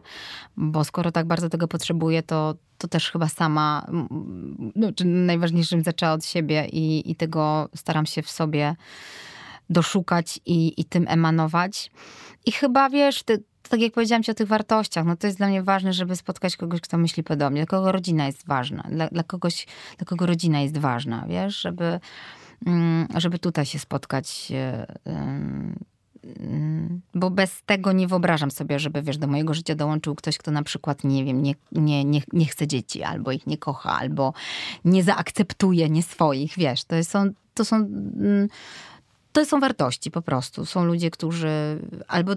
bo skoro tak bardzo tego potrzebuję, to, to też chyba sama, no, czy najważniejszym zaczęła od siebie i, i tego staram się w sobie doszukać i, i tym emanować. I chyba, wiesz, ty, tak jak powiedziałam ci o tych wartościach, no to jest dla mnie ważne, żeby spotkać kogoś, kto myśli podobnie. Dla kogo rodzina jest ważna. Dla, dla kogoś, dla kogo rodzina jest ważna, wiesz? Żeby, mm, żeby tutaj się spotkać Mm, bo bez tego nie wyobrażam sobie, żeby wiesz, do mojego życia dołączył ktoś, kto na przykład, nie wiem, nie, nie, nie, nie chce dzieci, albo ich nie kocha, albo nie zaakceptuje nie swoich, wiesz. To są, to są mm, to są wartości po prostu. Są ludzie, którzy. Albo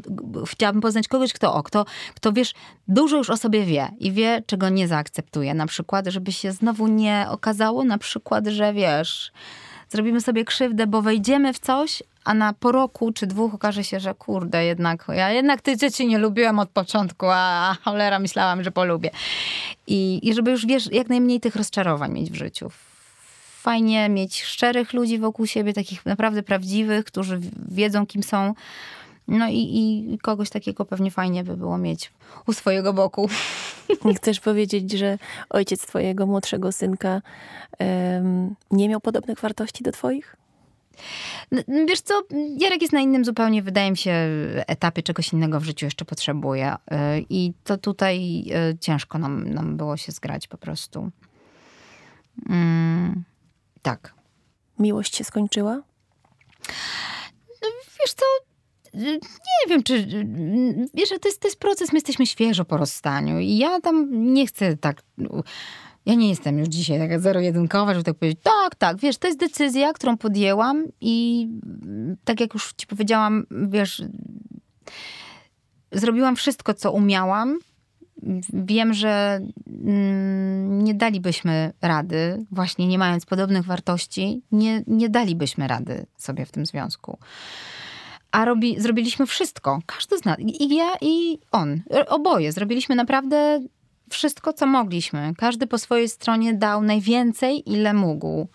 chciałabym poznać kogoś, kto, o, kto, kto wiesz, dużo już o sobie wie i wie, czego nie zaakceptuje. Na przykład, żeby się znowu nie okazało, na przykład, że wiesz, zrobimy sobie krzywdę, bo wejdziemy w coś, a na po roku czy dwóch okaże się, że kurde, jednak ja jednak tych dzieci nie lubiłam od początku, a cholera myślałam, że polubię. I, i żeby już wiesz, jak najmniej tych rozczarowań mieć w życiu fajnie mieć szczerych ludzi wokół siebie, takich naprawdę prawdziwych, którzy wiedzą, kim są. No i, i kogoś takiego pewnie fajnie by było mieć u swojego boku. Chcesz powiedzieć, że ojciec twojego młodszego synka um, nie miał podobnych wartości do twoich? Wiesz co, Jarek jest na innym zupełnie, wydaje mi się, etapie czegoś innego w życiu jeszcze potrzebuje. Y, I to tutaj y, ciężko nam, nam było się zgrać po prostu. Mm. Tak. Miłość się skończyła? No, wiesz co, nie wiem, czy. Wiesz, to jest, to jest proces, my jesteśmy świeżo po rozstaniu i ja tam nie chcę tak. Ja nie jestem już dzisiaj taka zero-jedynkowa, żeby tak powiedzieć, tak, tak, wiesz, to jest decyzja, którą podjęłam i tak jak już ci powiedziałam, wiesz, zrobiłam wszystko, co umiałam, wiem, że mm, nie dalibyśmy rady, właśnie nie mając podobnych wartości, nie, nie dalibyśmy rady sobie w tym związku. A robi, zrobiliśmy wszystko, każdy z nas, i ja, i on, oboje, zrobiliśmy naprawdę wszystko, co mogliśmy. Każdy po swojej stronie dał najwięcej, ile mógł.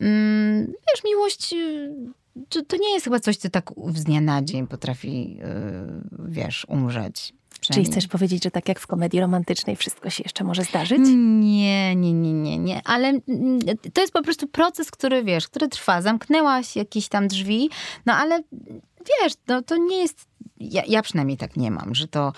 Mm, wiesz, miłość to, to nie jest chyba coś, co tak z dnia na dzień potrafi, y, wiesz, umrzeć. Czyli chcesz powiedzieć, że tak jak w komedii romantycznej wszystko się jeszcze może zdarzyć? Nie, nie, nie, nie, nie. Ale mm, to jest po prostu proces, który wiesz, który trwa. Zamknęłaś jakieś tam drzwi, no ale wiesz, no, to nie jest ja, ja, przynajmniej tak nie mam, że to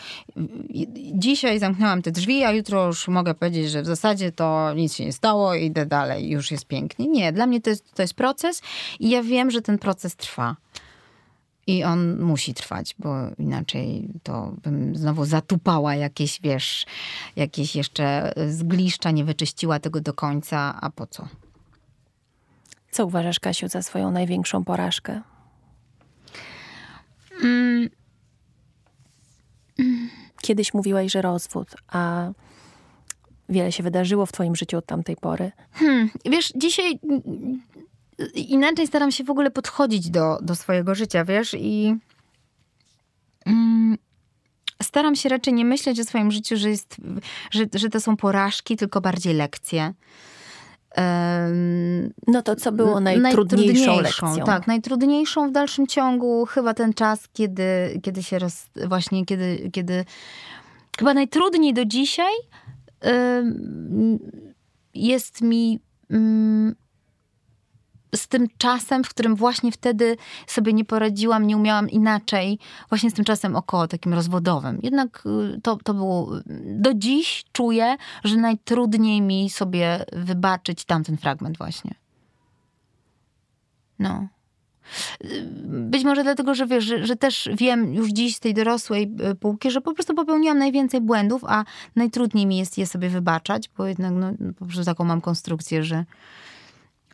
dzisiaj zamknęłam te drzwi, a jutro już mogę powiedzieć, że w zasadzie to nic się nie stało i idę dalej, już jest pięknie. Nie, dla mnie to jest, to jest proces i ja wiem, że ten proces trwa. I on musi trwać, bo inaczej to bym znowu zatupała jakieś, wiesz, jakieś jeszcze zgliszcza, nie wyczyściła tego do końca, a po co? Co uważasz, Kasiu, za swoją największą porażkę? Mm. Kiedyś mówiłaś, że rozwód, a wiele się wydarzyło w twoim życiu od tamtej pory. Hmm, wiesz, dzisiaj inaczej staram się w ogóle podchodzić do, do swojego życia, wiesz, i mm, staram się raczej nie myśleć o swoim życiu, że, jest, że, że to są porażki, tylko bardziej lekcje. no to co było najtrudniejszą, najtrudniejszą lekcją? Tak, najtrudniejszą w dalszym ciągu chyba ten czas, kiedy, kiedy się roz, właśnie, kiedy, kiedy chyba najtrudniej do dzisiaj jest mi z tym czasem, w którym właśnie wtedy sobie nie poradziłam, nie umiałam inaczej, właśnie z tym czasem około takim rozwodowym. Jednak y, to, to było, do dziś czuję, że najtrudniej mi sobie wybaczyć tamten fragment właśnie. No. Być może dlatego, że wiesz, że, że, też wiem już dziś z tej dorosłej y, półki, że po prostu popełniłam najwięcej błędów, a najtrudniej mi jest je sobie wybaczać, bo jednak no, po prostu taką mam konstrukcję, że,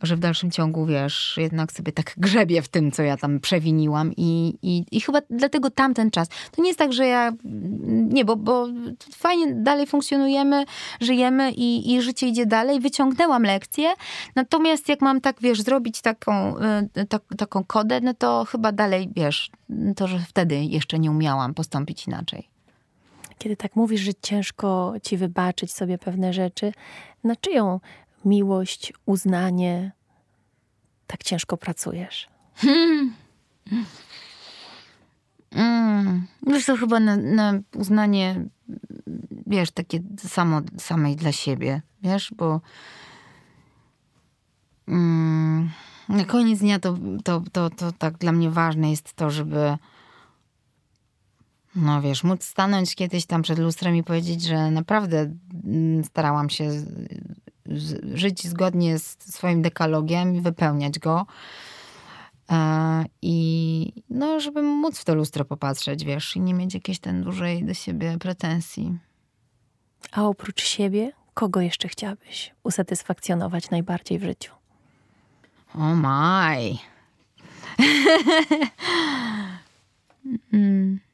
że w dalszym ciągu, wiesz, jednak sobie tak grzebie w tym, co ja tam przewiniłam i, i, i chyba dlatego tamten czas. To nie jest tak, że ja, nie, bo, bo fajnie dalej funkcjonujemy, żyjemy i, i życie idzie dalej. Wyciągnęłam lekcję, natomiast jak mam tak, wiesz, zrobić taką, y, tak, taką kodę, no to chyba dalej, wiesz, to, że wtedy jeszcze nie umiałam postąpić inaczej. Kiedy tak mówisz, że ciężko ci wybaczyć sobie pewne rzeczy, na czyją miłość, uznanie, tak ciężko pracujesz? Hmm. Mm. Wiesz, to chyba na, na, uznanie, wiesz, takie samo, samej dla siebie, wiesz, bo mm, na koniec dnia to, to, to, to tak dla mnie ważne jest to, żeby no wiesz, móc stanąć kiedyś tam przed lustrem i powiedzieć, że naprawdę mm, starałam się żyć zgodnie z swoim dekalogiem i wypełniać go. E, I no, żeby móc w to lustro popatrzeć, wiesz, i nie mieć jakiejś ten dużej do siebie pretensji. A oprócz siebie, kogo jeszcze chciałabyś usatysfakcjonować najbardziej w życiu? O oh maj. mm.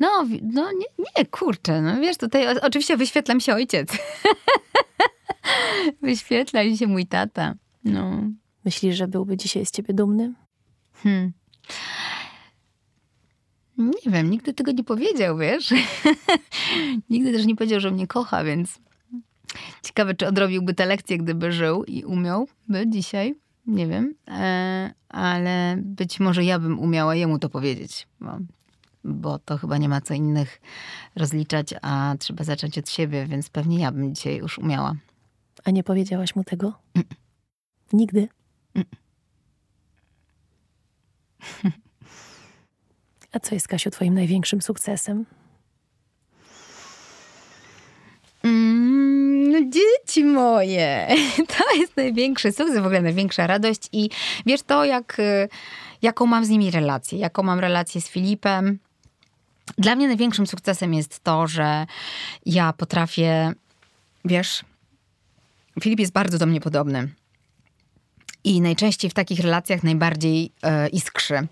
No, no nie, nie, kurczę, no wiesz, tutaj oczywiście wyświetlam się ojciec. wyświetla mi się mój tata. No. Myślisz, że byłby dzisiaj z ciebie dumny? Hmm. Nie wiem, nigdy tego nie powiedział, wiesz? nigdy też nie powiedział, że mnie kocha, więc ciekawe, czy odrobiłby te lekcje, gdyby żył i umiałby dzisiaj. Nie wiem, e, ale być może ja bym umiała jemu to powiedzieć, bo, bo to chyba nie ma co innych rozliczać, a trzeba zacząć od siebie, więc pewnie ja bym dzisiaj już umiała. A nie powiedziałaś mu tego? Mm. Nigdy? Mm. A co jest, Kasiu, twoim największym sukcesem? Mm, no dzieci moje, to jest największy sukces, w ogóle największa radość i wiesz to, jak, y, jaką mam z nimi relację, jaką mam relację z Filipem. Dla mnie największym sukcesem jest to, że ja potrafię, wiesz, Filip jest bardzo do mnie podobny. I najczęściej w takich relacjach najbardziej e, iskrzy,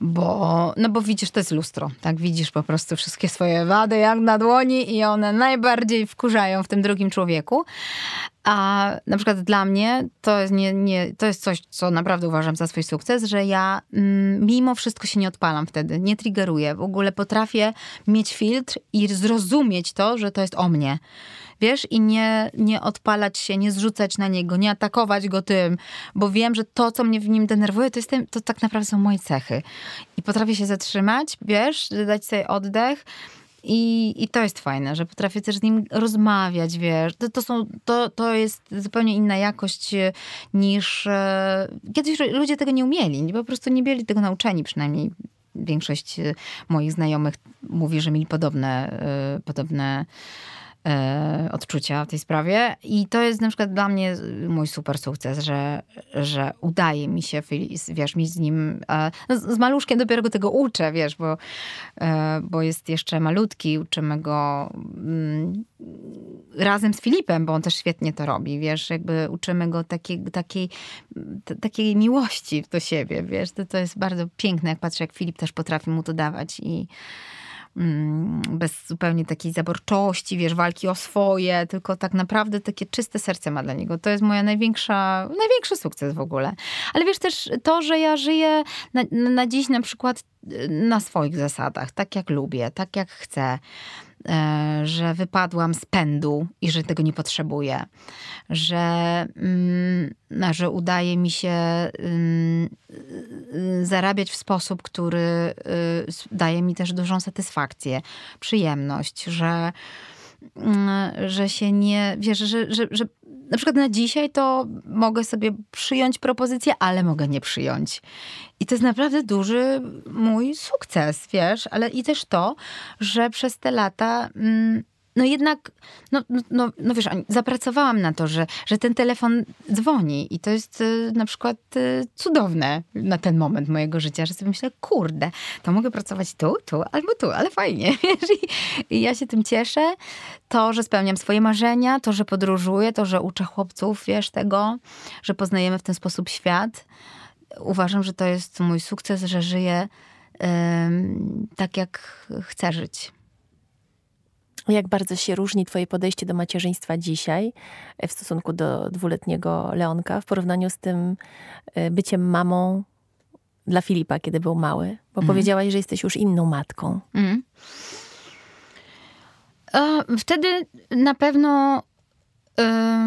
bo, no bo widzisz, to jest lustro, tak? Widzisz po prostu wszystkie swoje wady jak na dłoni i one najbardziej wkurzają w tym drugim człowieku. A na przykład dla mnie to jest, nie, nie, to jest coś, co naprawdę uważam za swój sukces, że ja mm, mimo wszystko się nie odpalam wtedy, nie triggeruję. W ogóle potrafię mieć filtr i zrozumieć to, że to jest o mnie wiesz, i nie, nie odpalać się, nie zrzucać na niego, nie atakować go tym, bo wiem, że to, co mnie w nim denerwuje, to, jest to tak naprawdę są moje cechy. I potrafię się zatrzymać, wiesz, dać sobie oddech. I, I to jest fajne, że potrafię też z nim rozmawiać, wiesz. To, to, są, to, to jest zupełnie inna jakość e, niż. E, kiedyś ludzie tego nie umieli, po prostu nie byli tego nauczeni, przynajmniej większość e, moich znajomych mówi, że mieli podobne, podobne e, odczucia w tej sprawie. I to jest na przykład dla mnie mój super sukces, że, że udaje mi się, wiesz, mieć z nim. E, no z, maluszkiem dopiero go tego uczę, wiesz, bo, e, bo jest jeszcze malutki, uczymy go mm, razem z Filipem, bo on też świetnie to robi, wiesz, jakby uczymy go takiej, takiej, takiej miłości do siebie, wiesz, to, to jest bardzo piękne, jak patrzę, jak Filip też potrafi mu to dawać i bez zupełnie takiej zaborczości, wiesz, walki o swoje, tylko tak naprawdę takie czyste serce ma dla niego. To jest moja największa, największy sukces w ogóle. Ale wiesz też to, że ja żyję na, na dziś na przykład y, na swoich zasadach, tak jak lubię, tak jak chcę. E, że wypadłam z pędu i że tego nie potrzebuję, że, mm, że udaje mi się mm, y, zarabiać w sposób, który y, daje mi też dużą satysfakcję, przyjemność, że Mm, że się nie, wiesz, że, że, że na przykład na dzisiaj to mogę sobie przyjąć propozycję, ale mogę nie przyjąć. I to jest naprawdę duży mój sukces, wiesz, ale i też to, że przez te lata mm, no jednak, no, no, no, no wiesz, zapracowałam na to, że, że ten telefon dzwoni i to jest y, na przykład y, cudowne na ten moment mojego życia, że sobie myślę, kurde, to mogę pracować tu, tu albo tu, ale fajnie, wiesz, i, i ja się tym cieszę. To, że spełniam swoje marzenia, to, że podróżuję, to, że uczę chłopców, wiesz, tego, że poznajemy w ten sposób świat. Uważam, że to jest mój sukces, że żyję tak, jak chcę żyć. Jak bardzo się różni Twoje podejście do macierzyństwa dzisiaj e, w stosunku do dwuletniego Leonka w porównaniu z tym e, byciem mamą dla Filipa, kiedy był mały? Bo mm. powiedziałaś, że jesteś już inną matką. Mm. Wtedy na pewno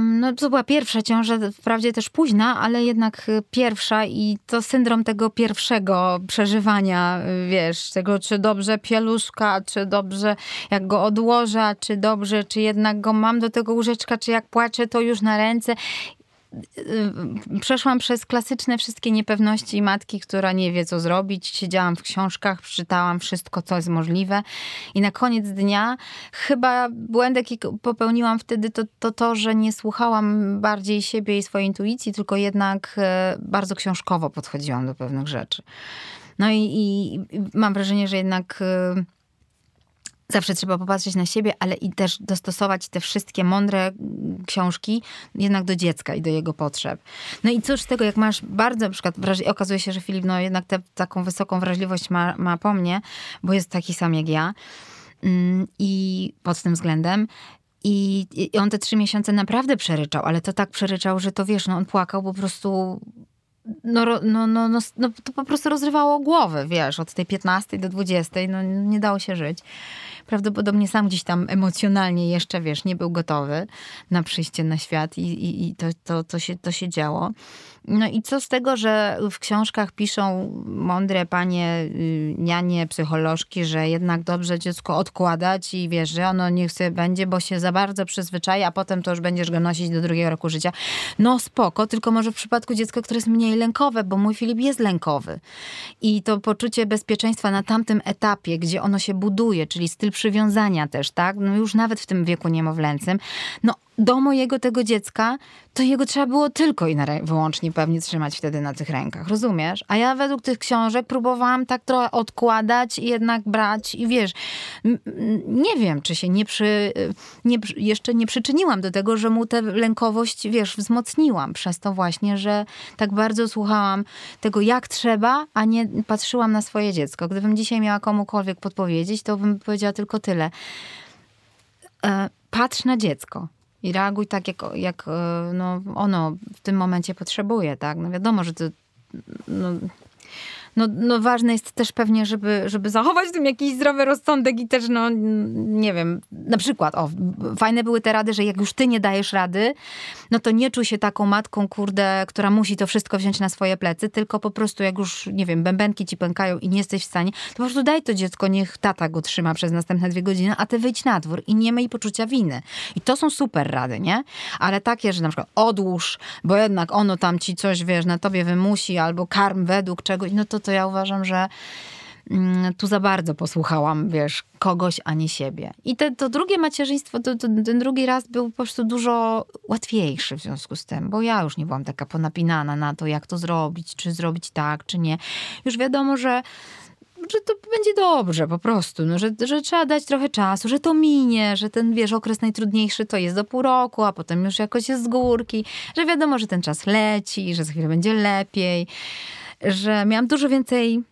no, to była pierwsza ciąża, wprawdzie też późna, ale jednak pierwsza i to syndrom tego pierwszego przeżywania, wiesz, tego czy dobrze pieluszka, czy dobrze jak go odłożę, czy dobrze, czy jednak go mam do tego łóżeczka, czy jak płaczę, to już na ręce. Y, przeszłam przez klasyczne wszystkie niepewności matki, która nie wie, co zrobić. Siedziałam w książkach, przeczytałam wszystko, co jest możliwe. I na koniec dnia chyba błęd, jaki popełniłam wtedy, to, to to, że nie słuchałam bardziej siebie i swojej intuicji, tylko jednak e, bardzo książkowo podchodziłam do pewnych rzeczy. No i, i mam wrażenie, że jednak e, zawsze trzeba popatrzeć na siebie, ale i też dostosować te wszystkie mądre książki jednak do dziecka i do jego potrzeb. No i cóż z tego, jak masz bardzo, na przykład, okazuje się, że Filip no jednak tę taką wysoką wrażliwość ma, ma po mnie, bo jest taki sam jak ja. Mm, I pod tym względem. I, I on te trzy miesiące naprawdę przeryczał, ale to tak przeryczał, że to wiesz, no on płakał po prostu no, no, no, no, no, to po prostu rozrywało głowę, wiesz, od tej 15 do 20, no nie dało się żyć prawdopodobnie sam gdzieś tam emocjonalnie jeszcze, wiesz, nie był gotowy na przyjście na świat i, i, i to, to, to, się, to się działo. No i co z tego, że w książkach piszą mądre panie, y, nianie, psycholożki, że jednak dobrze dziecko odkładać i wiesz, że ono niech sobie będzie, bo się za bardzo przyzwyczai, a potem to już będziesz go nosić do drugiego roku życia. No spoko, tylko może w przypadku dziecka, które jest mniej lękowe, bo mój Filip jest lękowy. I to poczucie bezpieczeństwa na tamtym etapie, gdzie ono się buduje, czyli styl przywiązania też, tak? No już nawet w tym wieku niemowlęcym, no do mojego tego dziecka, to jego trzeba było tylko i wyłącznie pewnie trzymać wtedy na tych rękach, rozumiesz? A ja według tych książek próbowałam tak trochę odkładać i jednak brać i wiesz, nie wiem, czy się nie przy, nie, jeszcze nie przyczyniłam do tego, że mu tę lękowość, wiesz, wzmocniłam przez to właśnie, że tak bardzo słuchałam tego, jak trzeba, a nie patrzyłam na swoje dziecko. Gdybym dzisiaj miała komukolwiek podpowiedzieć, to bym powiedziała tylko tyle. E, patrz na dziecko i reaguj tak, jak, jak e, no, ono w tym momencie potrzebuje, tak? No wiadomo, że to no, no, no ważne jest też pewnie, żeby, żeby zachować w tym jakiś zdrowy rozsądek i też, no nie wiem, na przykład, o, fajne były te rady, że jak już ty nie dajesz rady, no to nie czuj się taką matką, kurde, która musi to wszystko wziąć na swoje plecy, tylko po prostu jak już, nie wiem, bębenki ci pękają i nie jesteś w stanie, to po prostu daj to dziecko, niech tata go trzyma przez następne dwie godziny, a ty wyjdź na dwór i nie miej poczucia winy. I to są super rady, nie? Ale takie, że na przykład odłóż, bo jednak ono tam ci coś, wiesz, na tobie wymusi, albo karm według czegoś, no to to ja uważam, że mm, tu za bardzo posłuchałam, wiesz, kogoś, a nie siebie. I te, to drugie macierzyństwo, to, to, ten drugi raz był po prostu dużo łatwiejszy w związku z tym, bo ja już nie byłam taka ponapinana na to, jak to zrobić, czy zrobić tak, czy nie. Już wiadomo, że że to będzie dobrze po prostu, no, że, że trzeba dać trochę czasu, że to minie, że ten, wiesz, okres najtrudniejszy to jest do pół roku, a potem już jakoś jest z górki, że wiadomo, że ten czas leci, że za chwilę będzie lepiej że miałam dużo więcej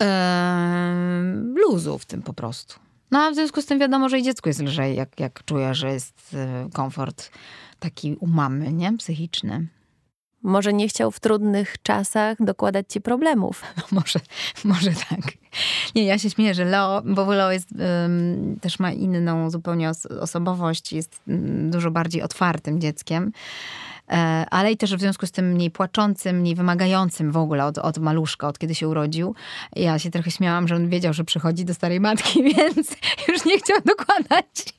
e, luzu w tym po prostu. No a w związku z tym wiadomo, że i dziecku jest lżej, jak, jak czuję, że jest e, komfort taki u mamy, nie? Psychiczny. Może nie chciał w trudnych czasach dokładać ci problemów. może, może tak. Nie, ja się śmieję, że Leo, bo Leo jest, um, też ma inną zupełnie osobowość, jest um, dużo bardziej otwartym dzieckiem. E, ale i też w związku z tym mniej płaczącym, mniej wymagającym w ogóle od, od maluszka, od kiedy się urodził. Ja się trochę śmiałam, że on wiedział, że przychodzi do starej matki, więc już nie chciał dokładać.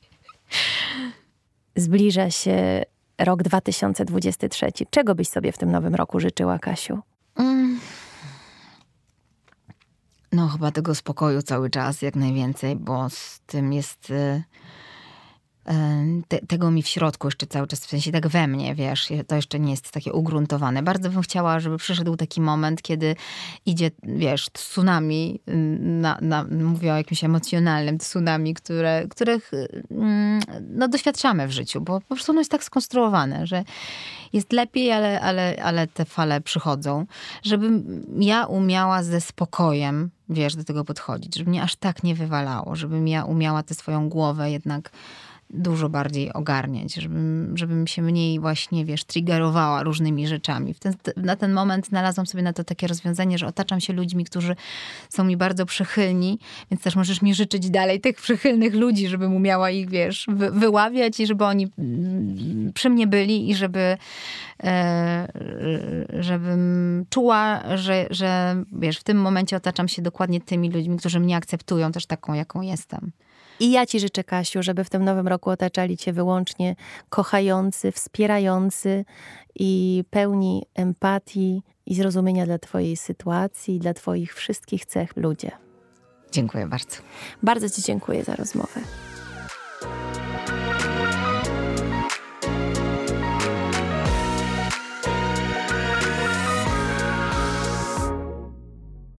Zbliża się rok 2023. Czego byś sobie w tym nowym roku życzyła, Kasiu? Mm. No, chyba tego spokoju cały czas, jak najwięcej, bo z tym jest. Y, te, tego mi w środku jeszcze cały czas, w sensie tak we mnie, wiesz, to jeszcze nie jest takie ugruntowane. Bardzo bym chciała, żeby przyszedł taki moment, kiedy idzie, wiesz, tsunami, na, na, mówię o jakimś emocjonalnym tsunami, które, których mm, no, doświadczamy w życiu, bo po prostu ono jest tak skonstruowane, że jest lepiej, ale, ale, ale te fale przychodzą. Żebym ja umiała ze spokojem, wiesz, do tego podchodzić, żeby mnie aż tak nie wywalało, żebym ja umiała tę swoją głowę jednak dużo bardziej ogarniać, żebym, żebym się mniej właśnie, wiesz, triggerowała różnymi rzeczami. Ten, na ten moment znalazłam sobie na to takie rozwiązanie, że otaczam się ludźmi, którzy są mi bardzo przychylni, więc też możesz mi życzyć dalej tych przychylnych ludzi, żebym umiała ich, wiesz, wy, wyławiać i żeby oni mm, przy mnie byli i żeby e, żebym czuła, że, że wiesz, w tym momencie otaczam się dokładnie tymi ludźmi, którzy mnie akceptują też taką, jaką jestem. I ja Ci życzę, Kasiu, żeby w tym nowym roku otaczali Cię wyłącznie kochający, wspierający i pełni empatii i zrozumienia dla Twojej sytuacji, dla Twoich wszystkich cech ludzie. Dziękuję bardzo. Bardzo Ci dziękuję za rozmowę.